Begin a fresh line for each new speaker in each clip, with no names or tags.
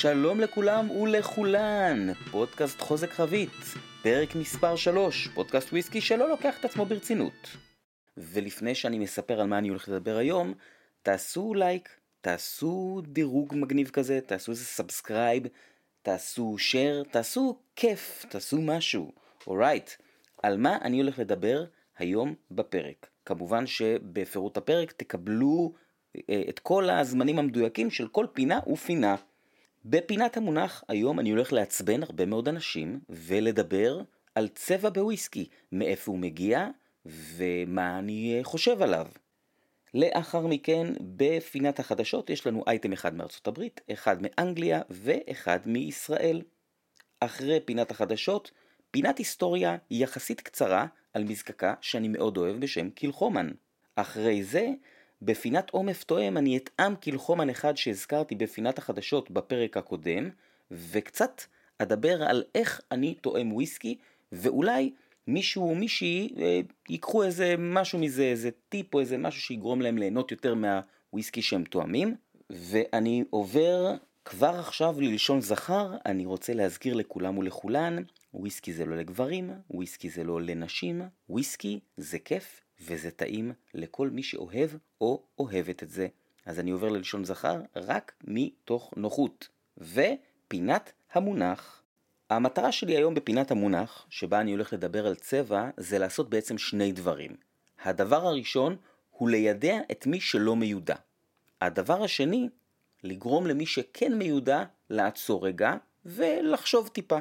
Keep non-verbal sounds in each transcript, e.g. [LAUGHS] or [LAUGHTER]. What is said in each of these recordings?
שלום לכולם ולכולן, פודקאסט חוזק חבית, פרק מספר 3, פודקאסט וויסקי שלא לוקח את עצמו ברצינות. ולפני שאני מספר על מה אני הולך לדבר היום, תעשו לייק, תעשו דירוג מגניב כזה, תעשו איזה subscribe, תעשו share, תעשו כיף, תעשו משהו. alright, right. על מה אני הולך לדבר היום בפרק. כמובן שבפירוט הפרק תקבלו אה, את כל הזמנים המדויקים של כל פינה ופינה. בפינת המונח היום אני הולך לעצבן הרבה מאוד אנשים ולדבר על צבע בוויסקי, מאיפה הוא מגיע ומה אני חושב עליו. לאחר מכן בפינת החדשות יש לנו אייטם אחד מארצות הברית, אחד מאנגליה ואחד מישראל. אחרי פינת החדשות, פינת היסטוריה יחסית קצרה על מזקקה שאני מאוד אוהב בשם קילחומן. אחרי זה בפינת עומף תואם אני אטעם קילחומן אחד שהזכרתי בפינת החדשות בפרק הקודם, וקצת אדבר על איך אני תואם וויסקי, ואולי מישהו או מישהי אה, ייקחו איזה משהו מזה, איזה טיפ או איזה משהו שיגרום להם ליהנות יותר מהוויסקי שהם תואמים. ואני עובר כבר עכשיו ללשון זכר, אני רוצה להזכיר לכולם ולכולן, וויסקי זה לא לגברים, וויסקי זה לא לנשים, וויסקי זה כיף וזה טעים לכל מי שאוהב או אוהבת את זה. אז אני עובר ללשון זכר רק מתוך נוחות. ופינת המונח. המטרה שלי היום בפינת המונח, שבה אני הולך לדבר על צבע, זה לעשות בעצם שני דברים. הדבר הראשון הוא לידע את מי שלא מיודע. הדבר השני, לגרום למי שכן מיודע לעצור רגע ולחשוב טיפה.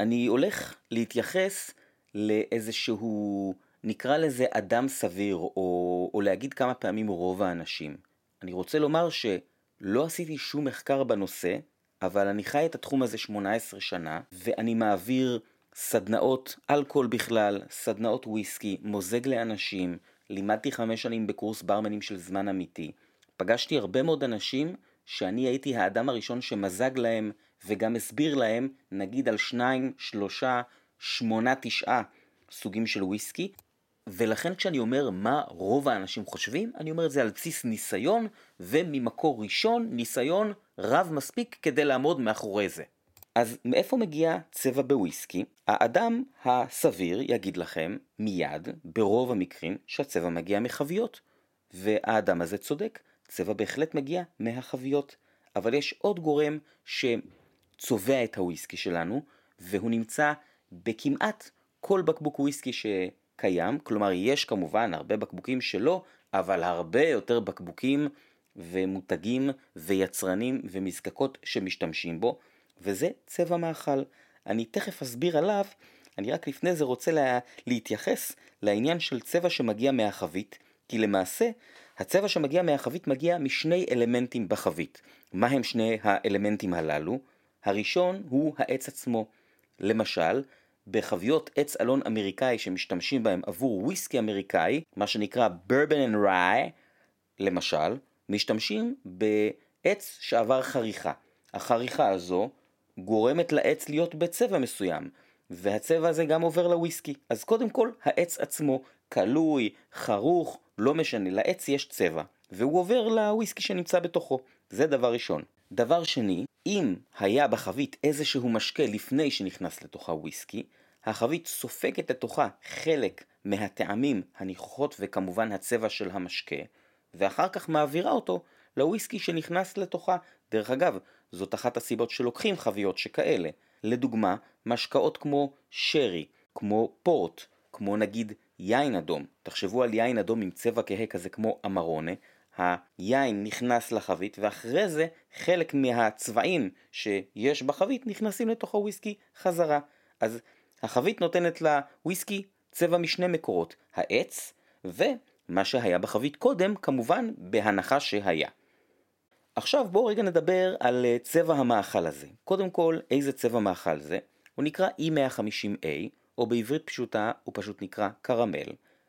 אני הולך להתייחס לאיזשהו נקרא לזה אדם סביר, או, או להגיד כמה פעמים רוב האנשים. אני רוצה לומר שלא עשיתי שום מחקר בנושא, אבל אני חי את התחום הזה 18 שנה, ואני מעביר סדנאות אלכוהול בכלל, סדנאות וויסקי, מוזג לאנשים, לימדתי חמש שנים בקורס ברמנים של זמן אמיתי. פגשתי הרבה מאוד אנשים שאני הייתי האדם הראשון שמזג להם וגם הסביר להם, נגיד על שניים, שלושה, שמונה, תשעה סוגים של וויסקי, ולכן כשאני אומר מה רוב האנשים חושבים, אני אומר את זה על בסיס ניסיון, וממקור ראשון, ניסיון רב מספיק כדי לעמוד מאחורי זה. אז מאיפה מגיע צבע בוויסקי? האדם הסביר יגיד לכם מיד, ברוב המקרים, שהצבע מגיע מחביות. והאדם הזה צודק, צבע בהחלט מגיע מהחביות. אבל יש עוד גורם שצובע את הוויסקי שלנו, והוא נמצא בכמעט כל בקבוק וויסקי ש... קיים, כלומר יש כמובן הרבה בקבוקים שלא, אבל הרבה יותר בקבוקים ומותגים ויצרנים ומזקקות שמשתמשים בו, וזה צבע מאכל. אני תכף אסביר עליו, אני רק לפני זה רוצה לה... להתייחס לעניין של צבע שמגיע מהחבית, כי למעשה הצבע שמגיע מהחבית מגיע משני אלמנטים בחבית. מה הם שני האלמנטים הללו? הראשון הוא העץ עצמו. למשל, בחביות עץ אלון אמריקאי שמשתמשים בהם עבור וויסקי אמריקאי, מה שנקרא bourbon and rye, למשל, משתמשים בעץ שעבר חריכה. החריכה הזו גורמת לעץ להיות בצבע מסוים, והצבע הזה גם עובר לוויסקי. אז קודם כל, העץ עצמו כלוי, חרוך, לא משנה, לעץ יש צבע, והוא עובר לוויסקי שנמצא בתוכו. זה דבר ראשון. דבר שני, אם היה בחבית איזשהו משקה לפני שנכנס לתוכה וויסקי, החבית סופגת לתוכה חלק מהטעמים, הניחוחות וכמובן הצבע של המשקה, ואחר כך מעבירה אותו לוויסקי שנכנס לתוכה. דרך אגב, זאת אחת הסיבות שלוקחים חביות שכאלה. לדוגמה, משקאות כמו שרי, כמו פורט, כמו נגיד יין אדום. תחשבו על יין אדום עם צבע כהה כזה כמו אמרונה, היין נכנס לחבית ואחרי זה חלק מהצבעים שיש בחבית נכנסים לתוך הוויסקי חזרה. אז החבית נותנת לוויסקי צבע משני מקורות, העץ ומה שהיה בחבית קודם, כמובן בהנחה שהיה. עכשיו בואו רגע נדבר על אה, צבע המאכל הזה. קודם כל, איזה צבע מאכל זה? הוא נקרא E150A, או בעברית פשוטה הוא פשוט נקרא קרמל,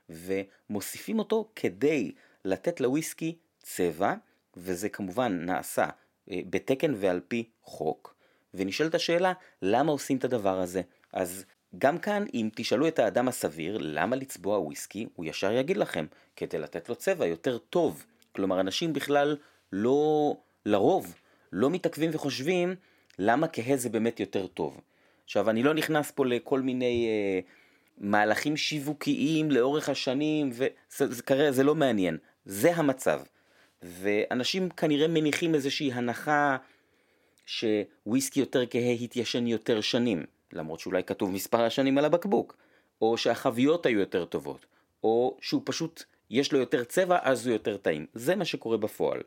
ומוסיפים אותו כדי לתת לוויסקי צבע, וזה כמובן נעשה אה, בתקן ועל פי חוק, ונשאלת השאלה, למה עושים את הדבר הזה? אז גם כאן, אם תשאלו את האדם הסביר למה לצבוע וויסקי, הוא ישר יגיד לכם, כדי לתת לו צבע יותר טוב. כלומר, אנשים בכלל לא, לרוב, לא מתעכבים וחושבים למה כהה זה באמת יותר טוב. עכשיו, אני לא נכנס פה לכל מיני אה, מהלכים שיווקיים לאורך השנים, וזה זה, זה, זה לא מעניין. זה המצב. ואנשים כנראה מניחים איזושהי הנחה שוויסקי יותר כהה התיישן יותר שנים, למרות שאולי כתוב מספר השנים על הבקבוק, או שהחביות היו יותר טובות, או שהוא פשוט, יש לו יותר צבע אז הוא יותר טעים. זה מה שקורה בפועל.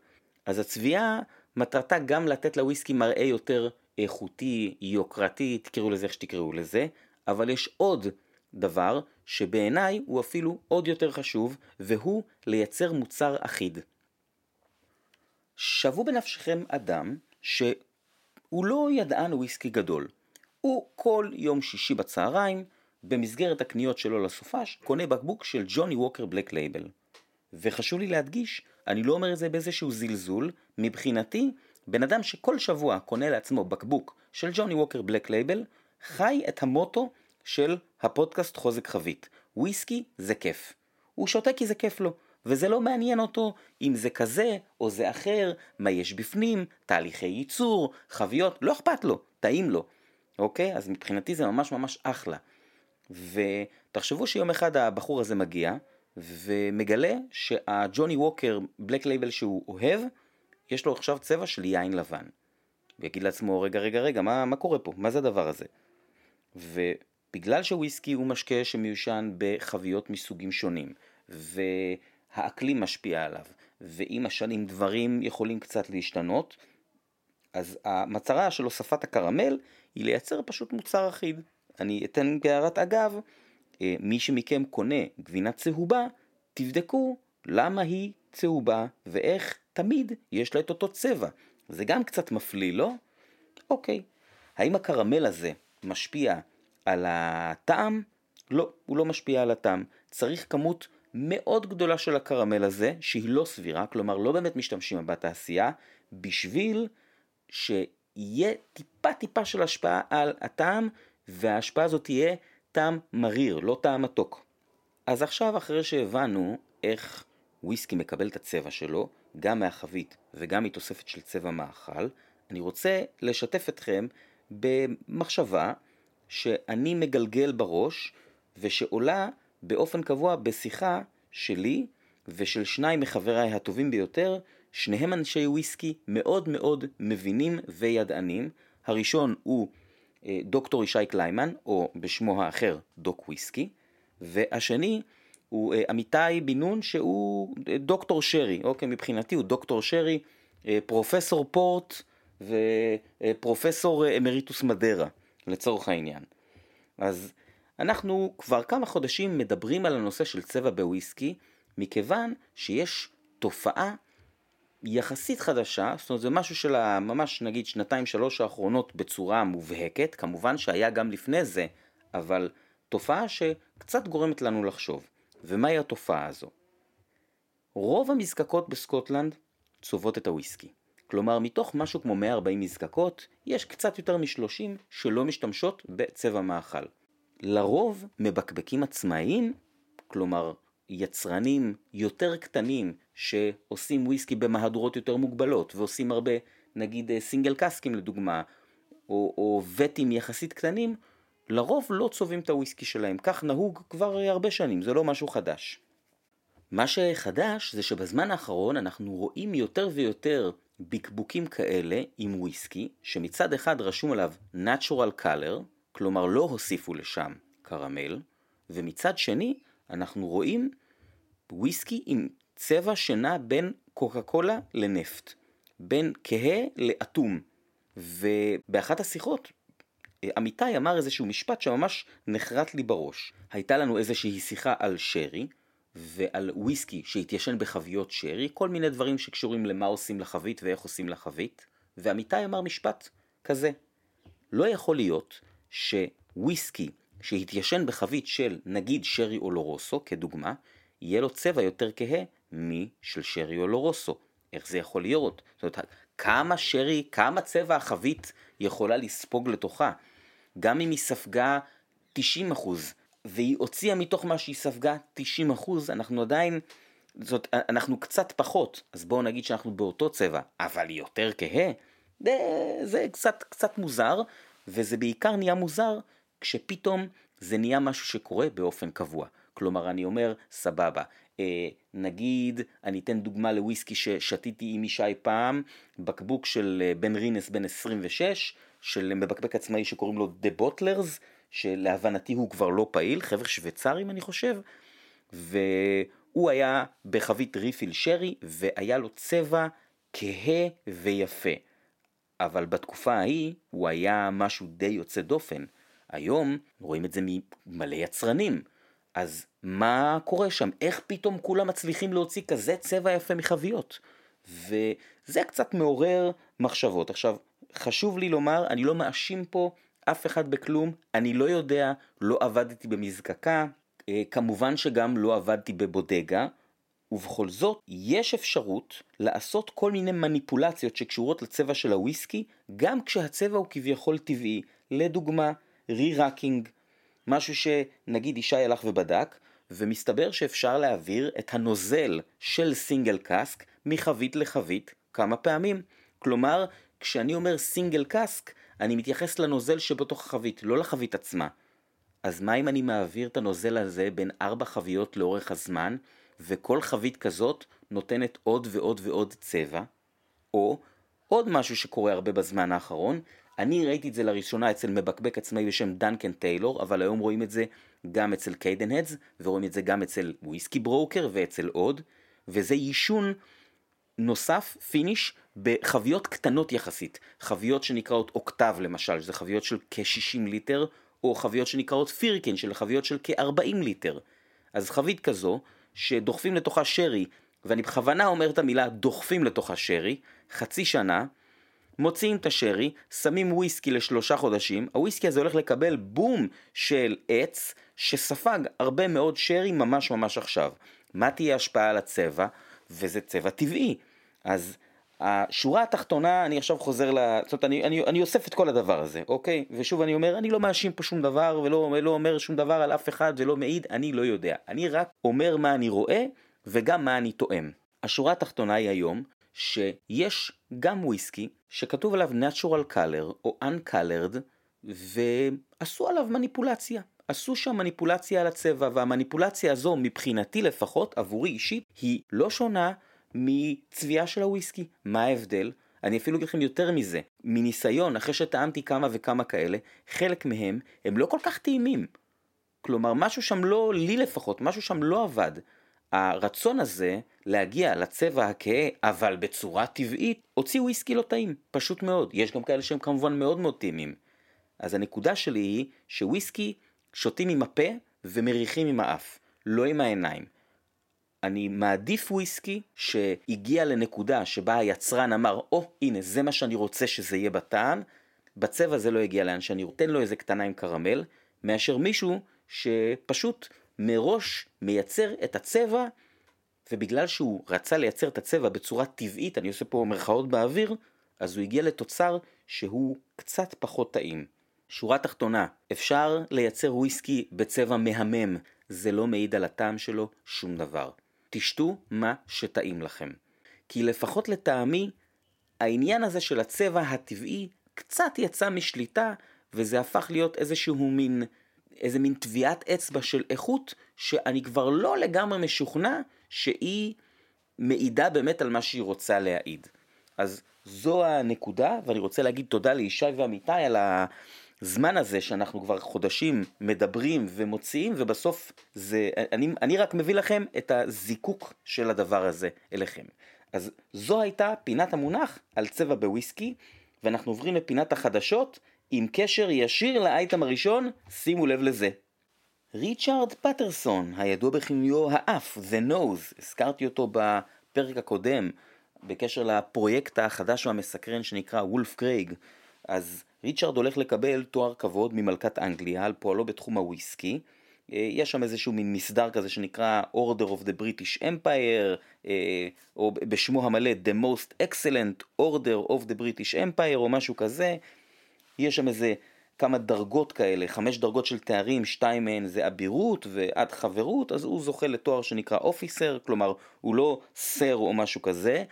אז הצביעה מטרתה גם לתת לוויסקי מראה יותר איכותי, יוקרתי, תקראו לזה איך שתקראו לזה, אבל יש עוד דבר שבעיניי הוא אפילו עוד יותר חשוב, והוא לייצר מוצר אחיד. שוו בנפשכם אדם שהוא לא ידען וויסקי גדול. הוא כל יום שישי בצהריים, במסגרת הקניות שלו לסופש, קונה בקבוק של Johnnie Walker Black Label. וחשוב לי להדגיש, אני לא אומר את זה באיזשהו זלזול, מבחינתי, בן אדם שכל שבוע קונה לעצמו בקבוק של Johnnie Walker Black Label, חי את המוטו של הפודקאסט חוזק חבית. וויסקי זה כיף. הוא שותה כי זה כיף לו, וזה לא מעניין אותו אם זה כזה או זה אחר, מה יש בפנים, תהליכי ייצור, חביות, לא אכפת לו, טעים לו. אוקיי? אז מבחינתי זה ממש ממש אחלה. ותחשבו שיום אחד הבחור הזה מגיע, ומגלה שהג'וני ווקר בלק לייבל שהוא אוהב, יש לו עכשיו צבע של יין לבן. ויגיד לעצמו, רגע, רגע, רגע, מה, מה קורה פה? מה זה הדבר הזה? ובגלל שוויסקי הוא משקה שמיושן בחביות מסוגים שונים, והאקלים משפיע עליו, ועם השנים דברים יכולים קצת להשתנות, אז המטרה של הוספת הקרמל היא לייצר פשוט מוצר אחיד. אני אתן בהערת אגב, אה, מי שמכם קונה גבינה צהובה, תבדקו למה היא צהובה ואיך תמיד יש לה את אותו צבע. זה גם קצת מפליא, לא? אוקיי. האם הקרמל הזה משפיע על הטעם? לא, הוא לא משפיע על הטעם. צריך כמות מאוד גדולה של הקרמל הזה, שהיא לא סבירה, כלומר לא באמת משתמשים בתעשייה, בשביל שיהיה טיפה טיפה של השפעה על הטעם, וההשפעה הזאת תהיה טעם מריר, לא טעם מתוק. אז עכשיו, אחרי שהבנו איך וויסקי מקבל את הצבע שלו, גם מהחבית וגם מתוספת של צבע מאכל, אני רוצה לשתף אתכם במחשבה שאני מגלגל בראש ושעולה באופן קבוע בשיחה שלי ושל שניים מחבריי הטובים ביותר, שניהם אנשי וויסקי מאוד מאוד מבינים וידענים. הראשון הוא אה, דוקטור ישי קליימן, או בשמו האחר דוק וויסקי, והשני הוא אה, אמיתי בן נון שהוא אה, דוקטור שרי, אוקיי, מבחינתי הוא דוקטור שרי, פרופסור פורט ופרופסור אמריטוס מדרה, לצורך העניין. אז אנחנו כבר כמה חודשים מדברים על הנושא של צבע בוויסקי, מכיוון שיש תופעה יחסית חדשה, זאת אומרת זה משהו של ממש נגיד שנתיים שלוש האחרונות בצורה מובהקת, כמובן שהיה גם לפני זה, אבל תופעה שקצת גורמת לנו לחשוב. ומהי התופעה הזו? רוב המזקקות בסקוטלנד צובעות את הוויסקי. כלומר, מתוך משהו כמו 140 מזקקות, יש קצת יותר מ-30 שלא משתמשות בצבע מאכל. לרוב מבקבקים עצמאיים, כלומר יצרנים יותר קטנים שעושים וויסקי במהדורות יותר מוגבלות ועושים הרבה נגיד סינגל אה, קסקים לדוגמה או, או וטים יחסית קטנים לרוב לא צובעים את הוויסקי שלהם כך נהוג כבר אה, הרבה שנים זה לא משהו חדש. מה שחדש זה שבזמן האחרון אנחנו רואים יותר ויותר בקבוקים כאלה עם וויסקי שמצד אחד רשום עליו natural color כלומר לא הוסיפו לשם קרמל ומצד שני אנחנו רואים וויסקי עם צבע שנע בין קוקה קולה לנפט, בין כהה לאטום. ובאחת השיחות אמיתי אמר איזשהו משפט שממש נחרט לי בראש. הייתה לנו איזושהי שיחה על שרי ועל וויסקי שהתיישן בחביות שרי, כל מיני דברים שקשורים למה עושים לחבית ואיך עושים לחבית, ואמיתי אמר משפט כזה: לא יכול להיות שוויסקי שהתיישן בחבית של נגיד שרי אולורוסו, כדוגמה, יהיה לו צבע יותר כהה משל שרי אולורוסו. איך זה יכול להיות? זאת אומרת, כמה שרי, כמה צבע החבית יכולה לספוג לתוכה? גם אם היא ספגה 90% והיא הוציאה מתוך מה שהיא ספגה 90%, אנחנו עדיין, זאת, אנחנו קצת פחות, אז בואו נגיד שאנחנו באותו צבע, אבל יותר כהה, זה קצת, קצת מוזר, וזה בעיקר נהיה מוזר כשפתאום זה נהיה משהו שקורה באופן קבוע. כלומר, אני אומר, סבבה, נגיד, אני אתן דוגמה לוויסקי ששתיתי עם ישי פעם, בקבוק של אה, בן רינס בן 26, של מבקבק עצמאי שקוראים לו The Bottlers, שלהבנתי הוא כבר לא פעיל, חבר'ה שוויצרים אני חושב, והוא היה בחבית ריפיל שרי, והיה לו צבע כהה ויפה. אבל בתקופה ההיא הוא היה משהו די יוצא דופן. היום רואים את זה ממלא יצרנים. אז מה קורה שם? איך פתאום כולם מצליחים להוציא כזה צבע יפה מחביות? וזה קצת מעורר מחשבות. עכשיו, חשוב לי לומר, אני לא מאשים פה אף אחד בכלום, אני לא יודע, לא עבדתי במזקקה, אה, כמובן שגם לא עבדתי בבודגה, ובכל זאת, יש אפשרות לעשות כל מיני מניפולציות שקשורות לצבע של הוויסקי, גם כשהצבע הוא כביכול טבעי. לדוגמה, re-racking, משהו שנגיד ישי הלך ובדק, ומסתבר שאפשר להעביר את הנוזל של single cask מחבית לחבית כמה פעמים. כלומר, כשאני אומר single cask, אני מתייחס לנוזל שבתוך החבית, לא לחבית עצמה. אז מה אם אני מעביר את הנוזל הזה בין ארבע חביות לאורך הזמן, וכל חבית כזאת נותנת עוד ועוד ועוד צבע? או עוד משהו שקורה הרבה בזמן האחרון, אני ראיתי את זה לראשונה אצל מבקבק עצמאי בשם Duncan Taylor, אבל היום רואים את זה גם אצל Cadenhead's, ורואים את זה גם אצל Whiskybroker ואצל עוד, וזה עישון נוסף, finish, בחביות קטנות יחסית, חביות שנקראות octave למשל, שזה חביות של כ-60 ליטר, או חביות שנקראות firkin, של חביות של כ-40 ליטר. אז חבית כזו, שדוחפים לתוכה שרי, ואני בכוונה אומר את המילה דוחפים לתוכה שרי, חצי שנה, מוציאים את השרי, שמים וויסקי לשלושה חודשים, הוויסקי הזה הולך לקבל בום של עץ שספג הרבה מאוד שרי ממש ממש עכשיו. מה תהיה ההשפעה על הצבע? וזה צבע טבעי. אז השורה התחתונה, אני עכשיו חוזר ל... זאת אומרת, אני, אני, אני אוסף את כל הדבר הזה, אוקיי? ושוב אני אומר, אני לא מאשים פה שום דבר, ולא לא אומר שום דבר על אף אחד, ולא מעיד, אני לא יודע. אני רק אומר מה אני רואה, וגם מה אני תואם. השורה התחתונה היא היום, שיש גם וויסקי שכתוב עליו natural color או uncolored ועשו עליו מניפולציה. עשו שם מניפולציה על הצבע והמניפולציה הזו מבחינתי לפחות עבורי אישית היא לא שונה מצביעה של הוויסקי. מה ההבדל? אני אפילו אגיד לכם יותר מזה, מניסיון, אחרי שטעמתי כמה וכמה כאלה, חלק מהם הם לא כל כך טעימים. כלומר, משהו שם לא, לי לפחות, משהו שם לא עבד. הרצון הזה להגיע לצבע הכהה, אבל בצורה טבעית, הוציא וויסקי לא טעים, פשוט מאוד. יש גם כאלה שהם כמובן מאוד מאוד טעימים. אז הנקודה שלי היא שוויסקי שותים עם הפה ומריחים עם האף, לא עם העיניים. אני מעדיף וויסקי שהגיע לנקודה שבה היצרן אמר, או, oh, הנה, זה מה שאני רוצה שזה יהיה בטעם, בצבע זה לא הגיע לאן שאני אתן לו איזה קטנה עם קרמל, מאשר מישהו שפשוט מראש מייצר את הצבע, ובגלל שהוא רצה לייצר את הצבע בצורה טבעית, אני עושה פה מרכאות באוויר, אז הוא הגיע לתוצר שהוא קצת פחות טעים. שורה תחתונה, אפשר לייצר וויסקי בצבע מהמם, זה לא מעיד על הטעם שלו שום דבר. תשתו מה שטעים לכם. כי לפחות לטעמי, העניין הזה של הצבע הטבעי קצת יצא משליטה, וזה הפך להיות איזשהו מין איזה מין טביעת אצבע של איכות, שאני כבר לא לגמרי משוכנע שהיא מעידה באמת על מה שהיא רוצה להעיד. אז זו הנקודה, ואני רוצה להגיד תודה לישי ואמיתי על הזמן הזה שאנחנו כבר חודשים מדברים ומוציאים, ובסוף זה, אני, אני רק מביא לכם את הזיקוק של הדבר הזה אליכם. אז זו הייתה פינת המונח על צבע בוויסקי, ואנחנו עוברים לפינת החדשות. עם קשר ישיר לאייטם הראשון, שימו לב לזה. ריצ'ארד פטרסון, הידוע בכינויו האף, The Nose, הזכרתי אותו בפרק הקודם, בקשר לפרויקט החדש והמסקרן שנקרא וולף קרייג, אז ריצ'ארד הולך לקבל תואר כבוד ממלכת אנגליה על פועלו בתחום הוויסקי. אה, יש שם איזשהו מין מסדר כזה שנקרא Order of the British Empire, אה, או בשמו המלא The Most Excellent Order of the British Empire, או משהו כזה. יש שם איזה כמה דרגות כאלה, חמש דרגות של תארים, שתיים מהן זה אבירות ועד חברות, אז הוא זוכה לתואר שנקרא אופיסר, כלומר הוא לא סר או משהו כזה,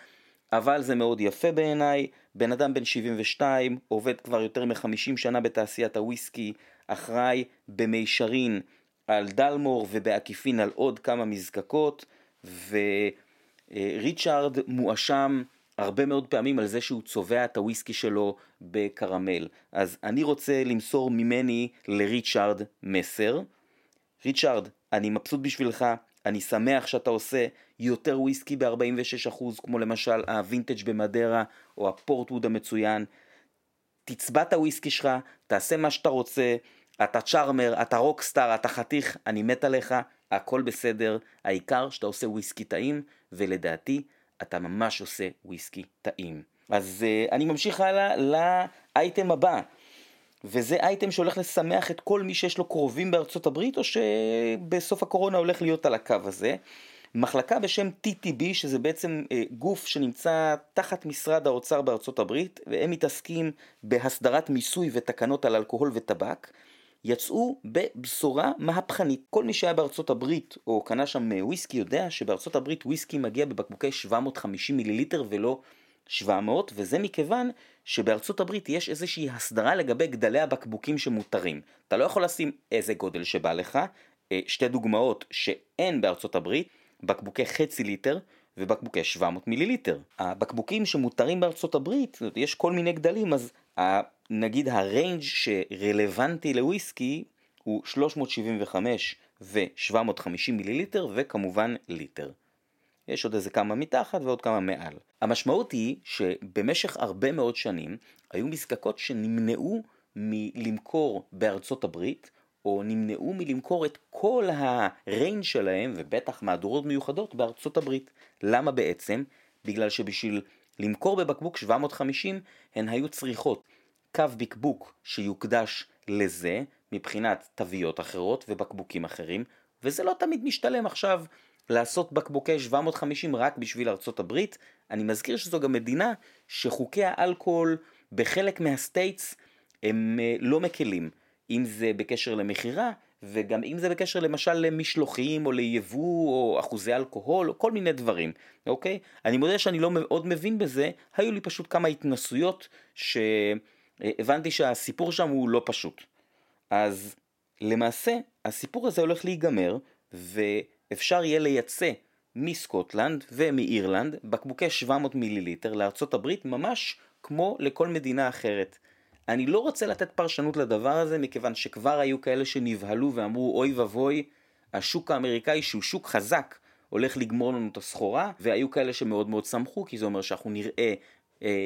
אבל זה מאוד יפה בעיניי. בן אדם בן 72, עובד כבר יותר מ-50 שנה בתעשיית הוויסקי, אחראי במישרין על Dalmore ובעקיפין על עוד כמה מזקקות, וריצ'ארד מואשם הרבה מאוד פעמים על זה שהוא צובע את הוויסקי שלו בקרמל. אז אני רוצה למסור ממני לריצ'ארד מסר. ריצ'ארד, אני מבסוט בשבילך, אני שמח שאתה עושה יותר וויסקי ב-46% כמו למשל הווינטג' במדרה או ה port wood המצוין. תצבע את הוויסקי שלך, תעשה מה שאתה רוצה, אתה צ'ארמר, אתה רוקסטאר, אתה חתיך, אני מת עליך, הכל בסדר, העיקר שאתה עושה וויסקי טעים, ולדעתי אתה ממש עושה וויסקי טעים. אז uh, אני ממשיך הלאה לאייטם הבא. וזה אייטם שהולך לשמח את כל מי שיש לו קרובים בארצות הברית, או שבסוף הקורונה הולך להיות על הקו הזה. מחלקה בשם TTB, שזה בעצם אה, גוף שנמצא תחת משרד האוצר בארצות הברית, והם מתעסקים בהסדרת מיסוי ותקנות על אלכוהול וטבק, יצאו בבשורה מהפכנית. כל מי שהיה בארצות הברית או קנה שם וויסקי יודע שבארצות הברית וויסקי מגיע בבקבוקי 750 מיליליטר ולא 700, וזה מכיוון שבארצות הברית יש איזושהי הסדרה לגבי גדלי הבקבוקים שמותרים. אתה לא יכול לשים איזה גודל שבא לך, אה, שתי דוגמאות שאין בארצות הברית, בקבוקי חצי ליטר ובקבוקי 700 מיליליטר. הבקבוקים שמותרים בארצות הברית, יש כל מיני גדלים, אז נגיד הריינג' שרלוונטי לוויסקי הוא 375 ו-750 מיליליטר וכמובן ליטר. יש עוד איזה כמה מתחת ועוד כמה מעל. המשמעות היא שבמשך הרבה מאוד שנים היו מזקקות שנמנעו מלמכור בארצות הברית או נמנעו מלמכור את כל הריינג' שלהם ובטח מהדורות מיוחדות בארצות הברית. למה בעצם? בגלל שבשביל למכור בבקבוק 750 הן היו צריכות קו בקבוק שיוקדש לזה מבחינת תוויות אחרות ובקבוקים אחרים וזה לא תמיד משתלם עכשיו לעשות בקבוקי 750 רק בשביל ארצות הברית. אני מזכיר שזו גם מדינה שחוקי האלכוהול בחלק מהסטייטס הם אה, לא מקלים, אם זה בקשר למכירה וגם אם זה בקשר למשל למשלוחים או ליבוא או אחוזי אלכוהול או כל מיני דברים, אוקיי? אני מודה שאני לא מאוד מבין בזה, היו לי פשוט כמה התנסויות שהבנתי שהסיפור שם הוא לא פשוט. אז למעשה הסיפור הזה הולך להיגמר ואפשר יהיה לייצא מסקוטלנד ומאירלנד בקבוקי 700 מיליליטר לארצות הברית ממש כמו לכל מדינה אחרת. אני לא רוצה לתת פרשנות לדבר הזה, מכיוון שכבר היו כאלה שנבהלו ואמרו, אוי ואבוי, השוק האמריקאי שהוא שוק חזק, הולך לגמור לנו את הסחורה, והיו כאלה שמאוד מאוד שמחו, כי זה אומר שאנחנו נראה אה,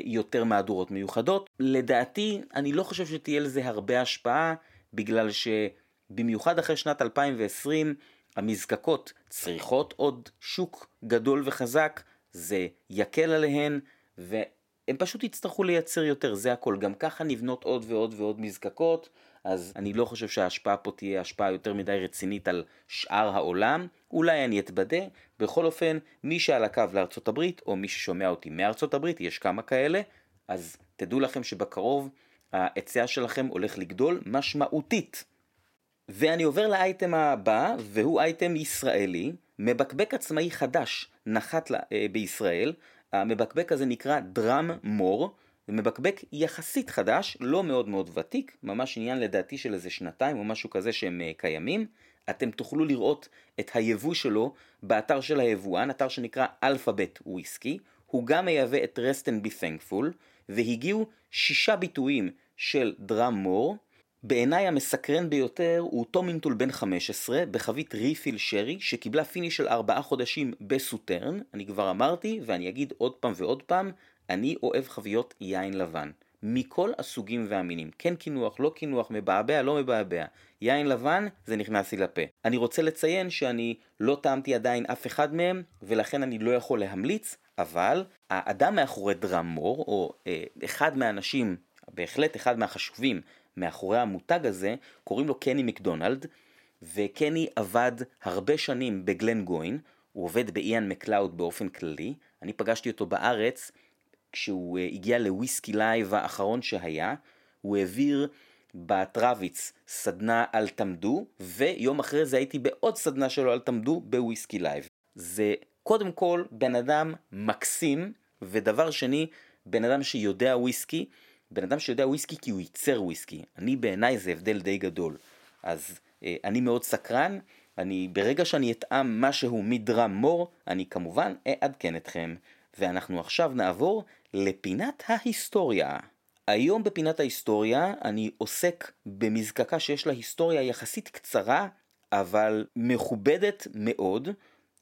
יותר מהדורות מיוחדות. לדעתי, אני לא חושב שתהיה לזה הרבה השפעה, בגלל שבמיוחד אחרי שנת 2020, המזקקות צריכות עוד שוק גדול וחזק, זה יקל עליהן, ו... הם פשוט יצטרכו לייצר יותר, זה הכל. גם ככה נבנות עוד ועוד ועוד מזקקות, אז אני לא חושב שההשפעה פה תהיה השפעה יותר מדי רצינית על שאר העולם. אולי אני אתבדה. בכל אופן, מי שעל הקו לארצות הברית, או מי ששומע אותי מארצות הברית, יש כמה כאלה, אז תדעו לכם שבקרוב ההיצע שלכם הולך לגדול משמעותית. ואני עובר לאייטם הבא, והוא אייטם ישראלי, מבקבק עצמאי חדש נחת אה, בישראל, המבקבק הזה נקרא דראם מור, זה מבקבק יחסית חדש, לא מאוד מאוד ותיק, ממש עניין לדעתי של איזה שנתיים או משהו כזה שהם אה, קיימים. אתם תוכלו לראות את היבוא שלו באתר של היבואן, אתר שנקרא אלפאבית וויסקי. הוא גם מייבא את Rest and Be Thankful, והגיעו שישה ביטויים של Dràm Mòr, בעיניי המסקרן ביותר הוא Tomintoul בן 15 בחבית refill sherry שקיבלה finish של 4 חודשים ב Sauternes, אני כבר אמרתי ואני אגיד עוד פעם ועוד פעם, אני אוהב חביות יין לבן. מכל הסוגים והמינים, כן קינוח, לא קינוח, מבעבע, לא מבעבע. יין לבן, זה נכנס לי לפה. אני רוצה לציין שאני לא טעמתי עדיין אף אחד מהם, ולכן אני לא יכול להמליץ, אבל האדם מאחורי דרמור, או אה, אחד מהאנשים, בהחלט אחד מהחשובים, מאחורי המותג הזה, קוראים לו קני מקדונלד, וקני עבד הרבה שנים בגלן גוין, הוא עובד ב-Ian Macleod באופן כללי, אני פגשתי אותו בארץ כשהוא אה, הגיע ל-Whisky Live האחרון שהיה, הוא העביר בטרוויץ סדנה על Tamdhu, ויום אחרי זה הייתי בעוד סדנה שלו על Tamdhu ב-Whisky Live. זה קודם כל בן אדם מקסים, ודבר שני, בן אדם שיודע וויסקי, בן אדם שיודע וויסקי כי הוא ייצר וויסקי. אני בעיניי זה הבדל די גדול. אז אה, אני מאוד סקרן, אני ברגע שאני אטעם משהו מדרם מור, אני כמובן אעדכן אתכם. ואנחנו עכשיו נעבור לפינת ההיסטוריה. היום בפינת ההיסטוריה אני עוסק במזקקה שיש לה היסטוריה יחסית קצרה, אבל מכובדת מאוד,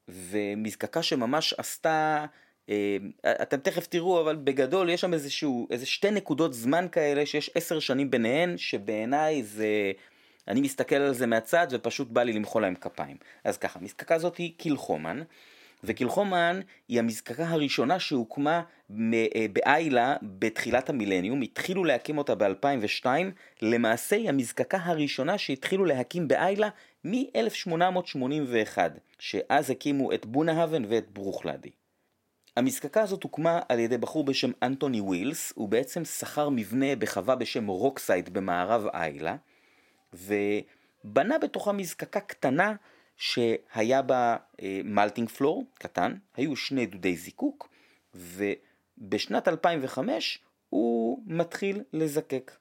ומזקקה שממש עשתה, אה, אתם תכף תראו, אבל בגדול יש שם איזשהו, איזה שתי נקודות זמן כאלה שיש עשר שנים ביניהן, שבעיניי זה, אני מסתכל על זה מהצד ופשוט בא לי למחוא להם כפיים. אז ככה, המזקקה הזאת היא Kilchoman. ו-Kilchoman היא המזקקה הראשונה שהוקמה אה, באיילה בתחילת המילניום, התחילו להקים אותה ב-2002, למעשה היא המזקקה הראשונה שהתחילו להקים באיילה מ-1881, שאז הקימו את Bunnahabhain ואת Bruichladdich. המזקקה הזאת הוקמה על ידי בחור בשם אנטוני ווילס, הוא בעצם שכר מבנה בחווה בשם Rockside במערב איילה, ובנה בתוכה מזקקה קטנה שהיה בה מלטינג אה, פלור קטן, היו שני דודי זיקוק, ובשנת 2005 הוא מתחיל לזקק.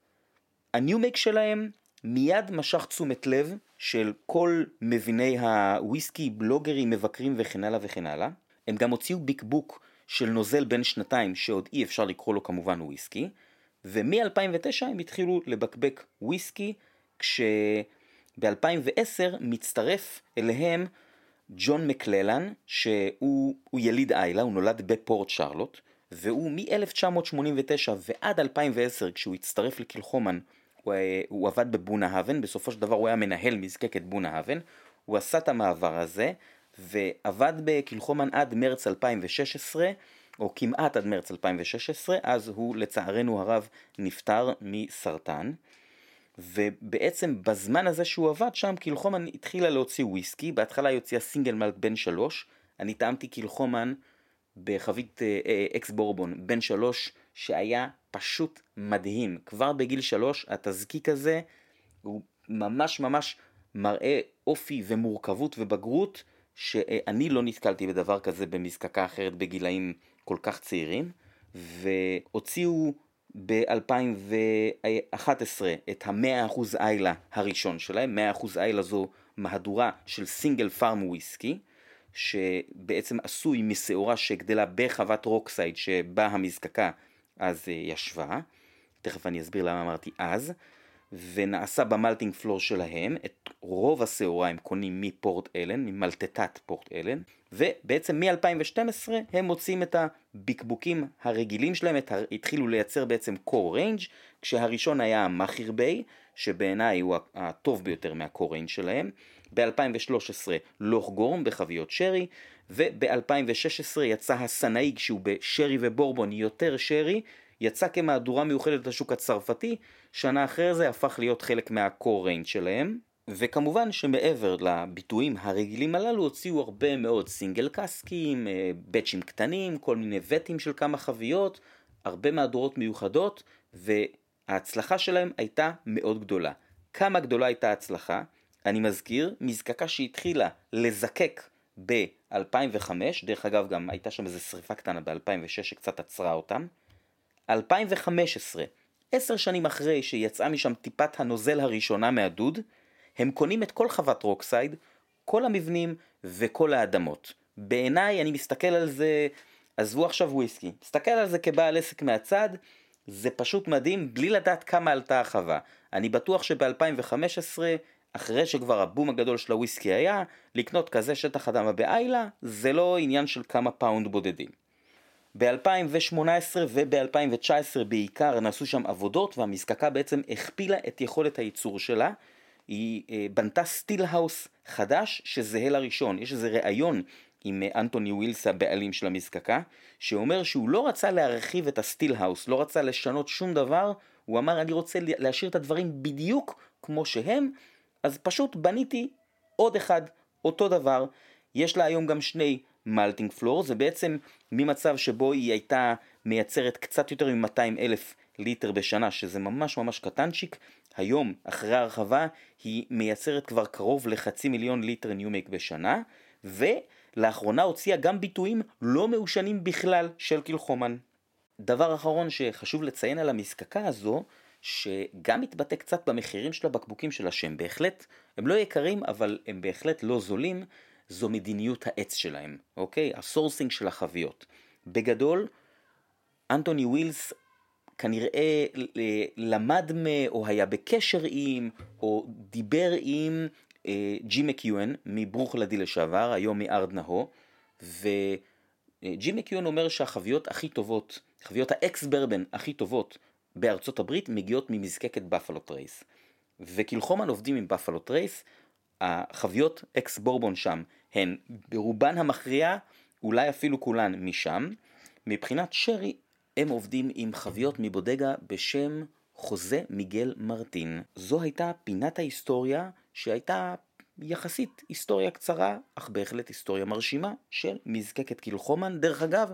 הניומק שלהם מיד משך תשומת לב של כל מביני הוויסקי, בלוגרים, מבקרים וכן הלאה וכן הלאה. הם גם הוציאו ביקבוק של נוזל בן שנתיים שעוד אי אפשר לקרוא לו כמובן וויסקי, ומ-2009 הם התחילו לבקבק וויסקי, כש... ב-2010 מצטרף אליהם ג'ון מקללן, שהוא יליד איילה, הוא נולד בפורט שרלוט, והוא מ-1989 ועד 2010, כשהוא הצטרף לקילחומן, הוא, הוא עבד בבונה-האבן, בסופו של דבר הוא היה מנהל מזקקת בונה-האבן, הוא עשה את המעבר הזה, ועבד בקילחומן עד מרץ 2016, או כמעט עד מרץ 2016, אז הוא לצערנו הרב נפטר מסרטן. ובעצם בזמן הזה שהוא עבד שם קילחומן התחילה להוציא וויסקי, בהתחלה היא הוציאה סינגל מלט בן שלוש, אני טעמתי קילחומן בחבית אה, אה, אקס בורבון בן שלוש שהיה פשוט מדהים, כבר בגיל שלוש התזקיק הזה הוא ממש ממש מראה אופי ומורכבות ובגרות שאני לא נתקלתי בדבר כזה במזקקה אחרת בגילאים כל כך צעירים. והוציאו ב-2011 את ה-100% איילה הראשון שלהם, 100% איילה זו מהדורה של single farm whisky, שבעצם עשוי משעורה שגדלה בחוות Rockside שבה המזקקה אז אה, ישבה, תכף אני אסביר למה אמרתי אז, ונעשה ב-malting floor שלהם, את רוב השעורה הם קונים מ-Port Ellen, ממלטטת Port Ellen, ובעצם מ-2012 הם מוצאים את הבקבוקים הרגילים שלהם, את. התחילו לייצר בעצם core range, כשהראשון היה המאכיר ביי, שבעיניי הוא הטוב ביותר מה-core range שלהם, ב-2013 לוך גורם בחביות שרי, וב-2016 יצא הסנאיג שהוא בשרי ובורבון יותר שרי, יצא כמהדורה מיוחדת לשוק הצרפתי, שנה אחרי זה הפך להיות חלק מה-core range שלהם. וכמובן שמעבר לביטויים הרגילים הללו הוציאו הרבה מאוד סינגל קאסקים, batch ים אה, קטנים, כל מיני vat ים של כמה חביות, הרבה מהדורות מיוחדות, וההצלחה שלהם הייתה מאוד גדולה. כמה גדולה הייתה ההצלחה? אני מזכיר, מזקקה שהתחילה לזקק ב-2005, דרך אגב גם הייתה שם איזו שריפה קטנה ב-2006 שקצת עצרה אותם, 2015, עשר שנים אחרי שיצאה משם טיפת הנוזל הראשונה מהדוד, הם קונים את כל חוות Rockside, כל המבנים וכל האדמות. בעיניי, אני מסתכל על זה, עזבו עכשיו וויסקי, מסתכל על זה כבעל עסק מהצד, זה פשוט מדהים, בלי לדעת כמה עלתה החווה. אני בטוח שב-2015, אחרי שכבר הבום הגדול של הוויסקי היה, לקנות כזה שטח אדמה באיילה, זה לא עניין של כמה פאונד בודדים. ב-2018 וב-2019 בעיקר נעשו שם עבודות והמזקקה בעצם הכפילה את יכולת הייצור שלה היא אה, בנתה still house חדש שזהה לראשון. יש איזה ראיון עם אה, אנטוני ווילס הבעלים של המזקקה, שאומר שהוא לא רצה להרחיב את ה-still house, לא רצה לשנות שום דבר, הוא אמר אני רוצה להשאיר את הדברים בדיוק כמו שהם, אז פשוט בניתי עוד אחד, אותו דבר. יש לה היום גם שני malting floor, זה בעצם ממצב שבו היא הייתה מייצרת קצת יותר מ-200 אלף ליטר בשנה, שזה ממש ממש קטנצ'יק, היום, אחרי ההרחבה, היא מייצרת כבר קרוב לחצי מיליון ליטר new make בשנה, לאחרונה הוציאה גם ביטויים לא מעושנים בכלל של Kilchoman. דבר אחרון שחשוב לציין על המזקקה הזו, שגם מתבטא קצת במחירים של הבקבוקים שלה שהם בהחלט, הם לא יקרים אבל הם בהחלט לא זולים, זו מדיניות העץ שלהם, אוקיי? ה-sourcing של החביות. בגדול, אנטוני ווילס כנראה למד מ... או היה בקשר עם, או דיבר עם אה, ג'ים מקיואן מ-Bruichladdich לשעבר, היום מ-Ardnahoe, וג'ים מקיואן אומר שהחביות הכי טובות, חביות ה-ex bourbon הכי טובות בארצות הברית מגיעות ממזקקת Buffalo Trace. ו-Kilchoman עובדים עם Buffalo Trace, החביות ex bourbon שם הן ברובן המכריע, אולי אפילו כולן משם. מבחינת שרי, הם עובדים עם חביות מבודגה בשם חוזה מיגל מרטין. זו הייתה פינת ההיסטוריה שהייתה יחסית היסטוריה קצרה, אך בהחלט היסטוריה מרשימה של מזקקת קילחומן. דרך אגב,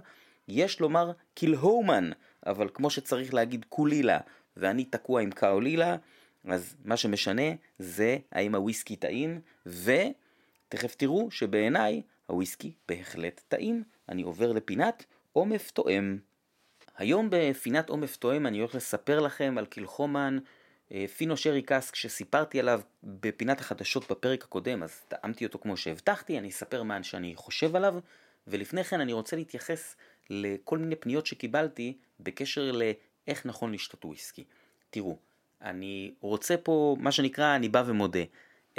יש לומר קילהומן, אבל כמו שצריך להגיד קולילה, ואני תקוע עם קאולילה, אז מה שמשנה זה האם הוויסקי טעים, ותכף תראו שבעיניי הוויסקי בהחלט טעים. אני עובר לפינת עומף תואם. היום בפינת עומף תואם אני הולך לספר לכם על קילחומן אה, פינו שרי קאסק שסיפרתי עליו בפינת החדשות בפרק הקודם, אז טעמתי אותו כמו שהבטחתי, אני אספר מה שאני חושב עליו, ולפני כן אני רוצה להתייחס לכל מיני פניות שקיבלתי בקשר לאיך נכון לשתות וויסקי. תראו, אני רוצה פה, מה שנקרא, אני בא ומודה.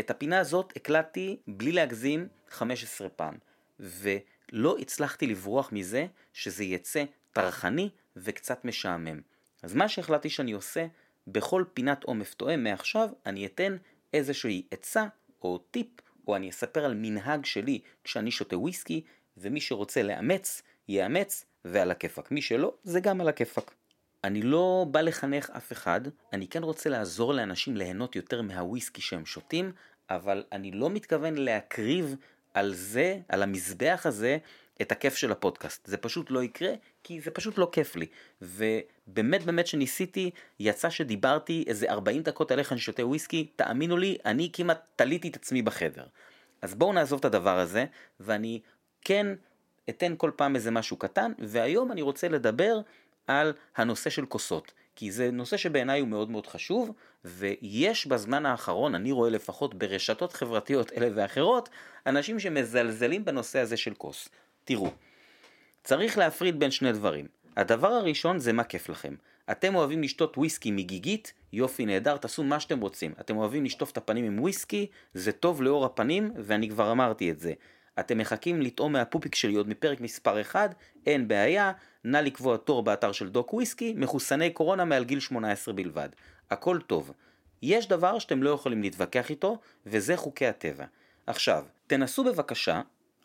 את הפינה הזאת הקלטתי בלי להגזים 15 פעם, ולא הצלחתי לברוח מזה שזה יצא טרחני וקצת משעמם. אז מה שהחלטתי שאני עושה, בכל פינת עומף תואם מעכשיו אני אתן איזושהי עצה או טיפ, או אני אספר על מנהג שלי כשאני שותה וויסקי, ומי שרוצה לאמץ, יאמץ, ועל הכיפאק. מי שלא, זה גם על הכיפאק. אני לא בא לחנך אף אחד, אני כן רוצה לעזור לאנשים ליהנות יותר מהוויסקי שהם שותים, אבל אני לא מתכוון להקריב על זה, על המזבח הזה, את הכיף של הפודקאסט. זה פשוט לא יקרה, כי זה פשוט לא כיף לי. ובאמת באמת שניסיתי, יצא שדיברתי איזה 40 דקות על איך אני שותה וויסקי, תאמינו לי, אני כמעט תליתי את עצמי בחדר. אז בואו נעזוב את הדבר הזה, ואני כן אתן כל פעם איזה משהו קטן, והיום אני רוצה לדבר על הנושא של כוסות. כי זה נושא שבעיניי הוא מאוד מאוד חשוב, ויש בזמן האחרון, אני רואה לפחות ברשתות חברתיות אלה ואחרות, אנשים שמזלזלים בנושא הזה של כוס. תראו, צריך להפריד בין שני דברים. הדבר הראשון זה מה כיף לכם. אתם אוהבים לשתות וויסקי מגיגית, יופי נהדר, תעשו מה שאתם רוצים. אתם אוהבים לשטוף את הפנים עם וויסקי, זה טוב לאור הפנים, ואני כבר אמרתי את זה. אתם מחכים לטעום מהפופיק שלי עוד מפרק מספר 1, אין בעיה, נא לקבוע תור באתר של דוק וויסקי, מחוסני קורונה מעל גיל 18 בלבד. הכל טוב. יש דבר שאתם לא יכולים להתווכח איתו, וזה חוקי הטבע. עכשיו, תנסו בבקשה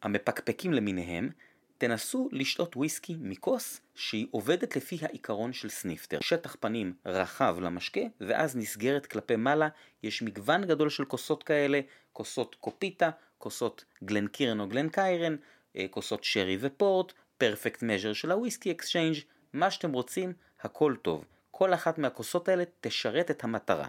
המפקפקים למיניהם, תנסו לשתות וויסקי מכוס שהיא עובדת לפי העיקרון של סניפטר. שטח פנים רחב למשקה ואז נסגרת כלפי מעלה, יש מגוון גדול של כוסות כאלה, כוסות copita, כוסות Glencairn או Glencairn, אה, כוסות שרי ופורט, perfect measure של ה-Whisky Exchange, מה שאתם רוצים, הכל טוב. כל אחת מהכוסות האלה תשרת את המטרה.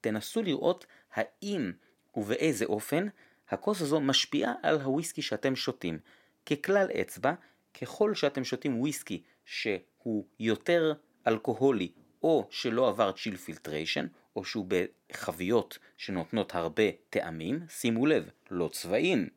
תנסו לראות האם ובאיזה אופן הכוס הזו משפיעה על הוויסקי שאתם שותים. ככלל אצבע, ככל שאתם שותים וויסקי שהוא יותר אלכוהולי או שלא עבר צ'יל פילטריישן, או שהוא בחביות שנותנות הרבה טעמים, שימו לב, לא צבעים.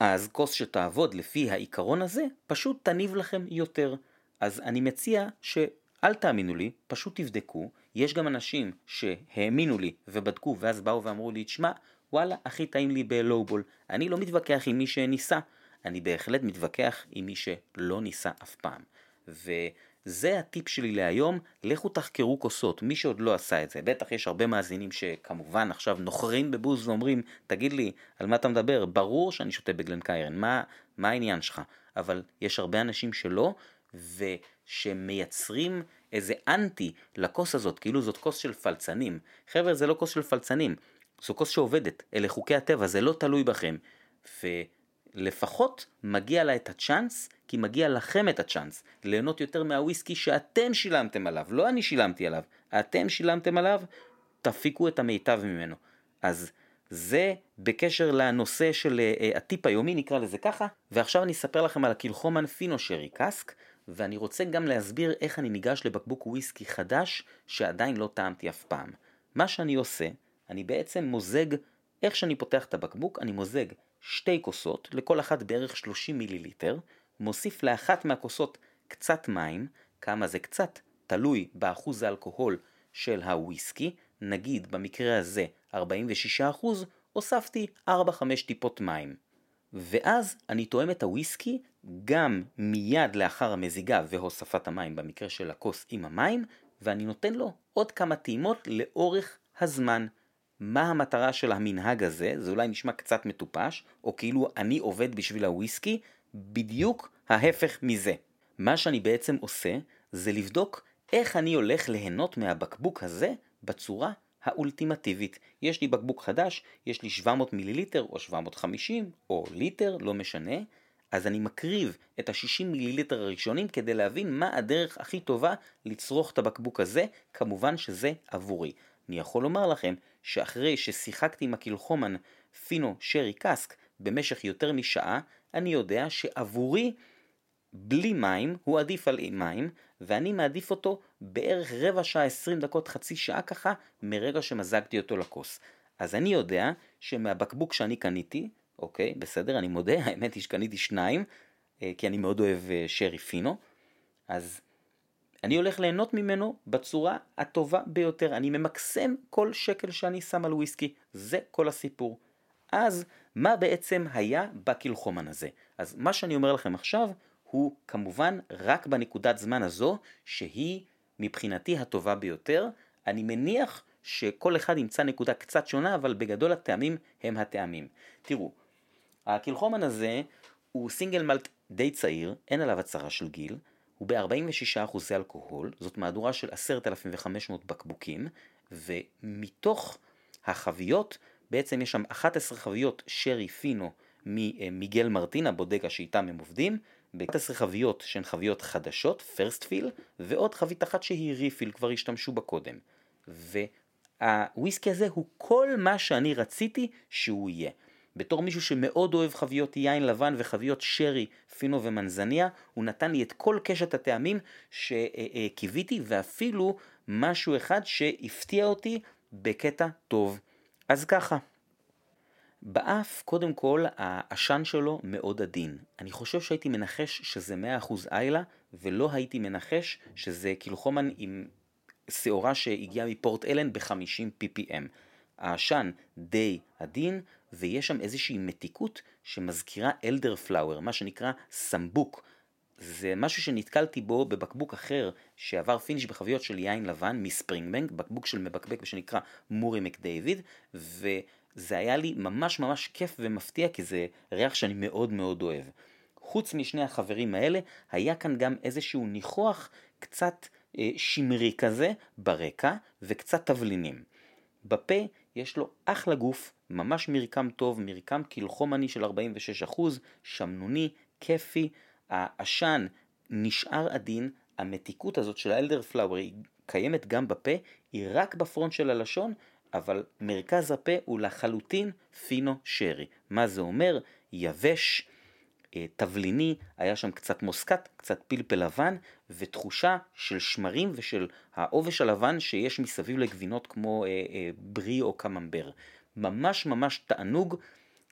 אז כוס שתעבוד לפי העיקרון הזה, פשוט תניב לכם יותר. אז אני מציע שאל תאמינו לי, פשוט תבדקו. יש גם אנשים שהאמינו לי ובדקו ואז באו ואמרו לי, תשמע, וואלה, הכי טעים לי בלואובול. אני לא מתווכח עם מי שניסה, אני בהחלט מתווכח עם מי שלא ניסה אף פעם. וזה הטיפ שלי להיום, לכו תחקרו כוסות, מי שעוד לא עשה את זה. בטח יש הרבה מאזינים שכמובן עכשיו נוחרים בבוז ואומרים, תגיד לי, על מה אתה מדבר? ברור שאני שותה בגלן קיירן, מה, מה העניין שלך? אבל יש הרבה אנשים שלא, ושמייצרים איזה אנטי לכוס הזאת, כאילו זאת כוס של פלצנים. חבר'ה, זה לא כוס של פלצנים. זו כוס שעובדת, אלה חוקי הטבע, זה לא תלוי בכם. ולפחות מגיע לה את הצ'אנס, כי מגיע לכם את הצ'אנס, ליהנות יותר מהוויסקי שאתם שילמתם עליו, לא אני שילמתי עליו, אתם שילמתם עליו, תפיקו את המיטב ממנו. אז זה בקשר לנושא של uh, הטיפ היומי, נקרא לזה ככה, ועכשיו אני אספר לכם על הקילחומן פינו שרי קאסק, ואני רוצה גם להסביר איך אני ניגש לבקבוק וויסקי חדש שעדיין לא טעמתי אף פעם. מה שאני עושה, אני בעצם מוזג, איך שאני פותח את הבקבוק, אני מוזג שתי כוסות, לכל אחת בערך 30 מיליליטר, מוסיף לאחת מהכוסות קצת מים, כמה זה קצת, תלוי באחוז האלכוהול של הוויסקי, נגיד במקרה הזה 46%, הוספתי 4-5 טיפות מים. ואז אני תואם את הוויסקי גם מיד לאחר המזיגה והוספת המים במקרה של הכוס עם המים, ואני נותן לו עוד כמה טעימות לאורך הזמן. מה המטרה של המנהג הזה? זה אולי נשמע קצת מטופש, או כאילו אני עובד בשביל הוויסקי, בדיוק ההפך מזה. מה שאני בעצם עושה, זה לבדוק איך אני הולך ליהנות מהבקבוק הזה בצורה האולטימטיבית. יש לי בקבוק חדש, יש לי 700 מיליליטר או 750 או ליטר, לא משנה, אז אני מקריב את ה-60 מיליליטר הראשונים כדי להבין מה הדרך הכי טובה לצרוך את הבקבוק הזה, כמובן שזה עבורי. אני יכול לומר לכם שאחרי ששיחקתי עם הקילחומן פינו שרי קאסק במשך יותר משעה, אני יודע שעבורי בלי מים הוא עדיף על מים, ואני מעדיף אותו בערך רבע שעה, עשרים דקות, חצי שעה ככה, מרגע שמזגתי אותו לכוס. אז אני יודע שמהבקבוק שאני קניתי, אוקיי, בסדר, אני מודה, [LAUGHS] האמת היא שקניתי שניים, אה, כי אני מאוד אוהב אה, שרי פינו, אז אני הולך ליהנות ממנו בצורה הטובה ביותר. אני ממקסם כל שקל שאני שם על וויסקי, זה כל הסיפור. אז מה בעצם היה בקילחומן הזה? אז מה שאני אומר לכם עכשיו הוא כמובן רק בנקודת זמן הזו שהיא מבחינתי הטובה ביותר. אני מניח שכל אחד ימצא נקודה קצת שונה, אבל בגדול הטעמים הם הטעמים. תראו, הקילחומן הזה הוא סינגל מלט די צעיר, אין עליו הצהרה של גיל, הוא ב-46% אלכוהול, זאת מהדורה של 10,500 בקבוקים, ומתוך החביות, בעצם יש שם 11 חביות שרי פינו ממיגל מרטינה, בודגה שאיתם הם עובדים, ב-11 חביות שהן חביות חדשות, פרסט פיל, ועוד חבית אחת שהיא ריפיל, כבר השתמשו בה קודם. והוויסקי הזה הוא כל מה שאני רציתי שהוא יהיה. בתור מישהו שמאוד אוהב חביות יין לבן וחביות שרי, פינו ומנזניה, הוא נתן לי את כל קשת הטעמים שקיוויתי ואפילו משהו אחד שהפתיע אותי בקטע טוב. אז ככה. באף, קודם כל, העשן שלו מאוד עדין. אני חושב שהייתי מנחש שזה 100% איילה, ולא הייתי מנחש שזה Kilchoman עם שעורה שהגיעה מ-Port Ellen ב-50 ppm. העשן די עדין, ויש שם איזושהי מתיקות שמזכירה elderflower, מה שנקרא סמבוק. זה משהו שנתקלתי בו בבקבוק אחר שעבר finish בחביות של יין לבן מ-Springbank, בקבוק של מבקבק שנקרא Murray McDavid, וזה היה לי ממש ממש כיף ומפתיע כי זה ריח שאני מאוד מאוד אוהב. חוץ משני החברים האלה, היה כאן גם איזשהו ניחוח קצת אה, שמרי כזה ברקע וקצת תבלינים. בפה יש לו אחלה גוף, ממש מרקם טוב, מרקם קילחומני של 46%, שמנוני, כיפי, העשן נשאר עדין, המתיקות הזאת של האלדר פלאואר היא קיימת גם בפה, היא רק בפרונט של הלשון, אבל מרכז הפה הוא לחלוטין פינו שרי. מה זה אומר? יבש, אה, תבליני, היה שם קצת מוסקת, קצת פלפל לבן, ותחושה של שמרים ושל העובש הלבן שיש מסביב לגבינות כמו אה, אה, ברי או קממבר. ממש ממש תענוג,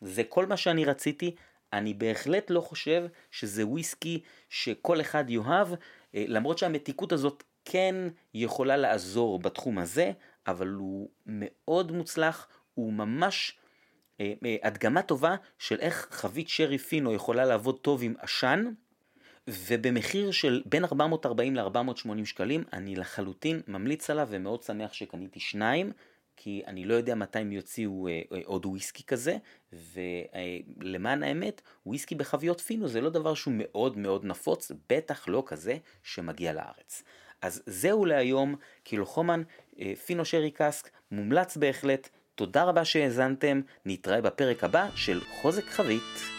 זה כל מה שאני רציתי. אני בהחלט לא חושב שזה וויסקי שכל אחד יאהב, אה, למרות שהמתיקות הזאת כן יכולה לעזור בתחום הזה, אבל הוא מאוד מוצלח, הוא ממש אה, אה, הדגמה טובה של איך חבית שרי פינו יכולה לעבוד טוב עם עשן, ובמחיר של בין 440 ל-480 שקלים, אני לחלוטין ממליץ עליו ומאוד שמח שקניתי שניים. כי אני לא יודע מתי הם יוציאו אה, אה, עוד וויסקי כזה, ולמען האמת, וויסקי בחביות פינו זה לא דבר שהוא מאוד מאוד נפוץ, בטח לא כזה שמגיע לארץ. אז זהו להיום, קילוחומן, אה, פינו שרי קאסק, מומלץ בהחלט. תודה רבה שהאזנתם, נתראה בפרק הבא של חוזק חבית.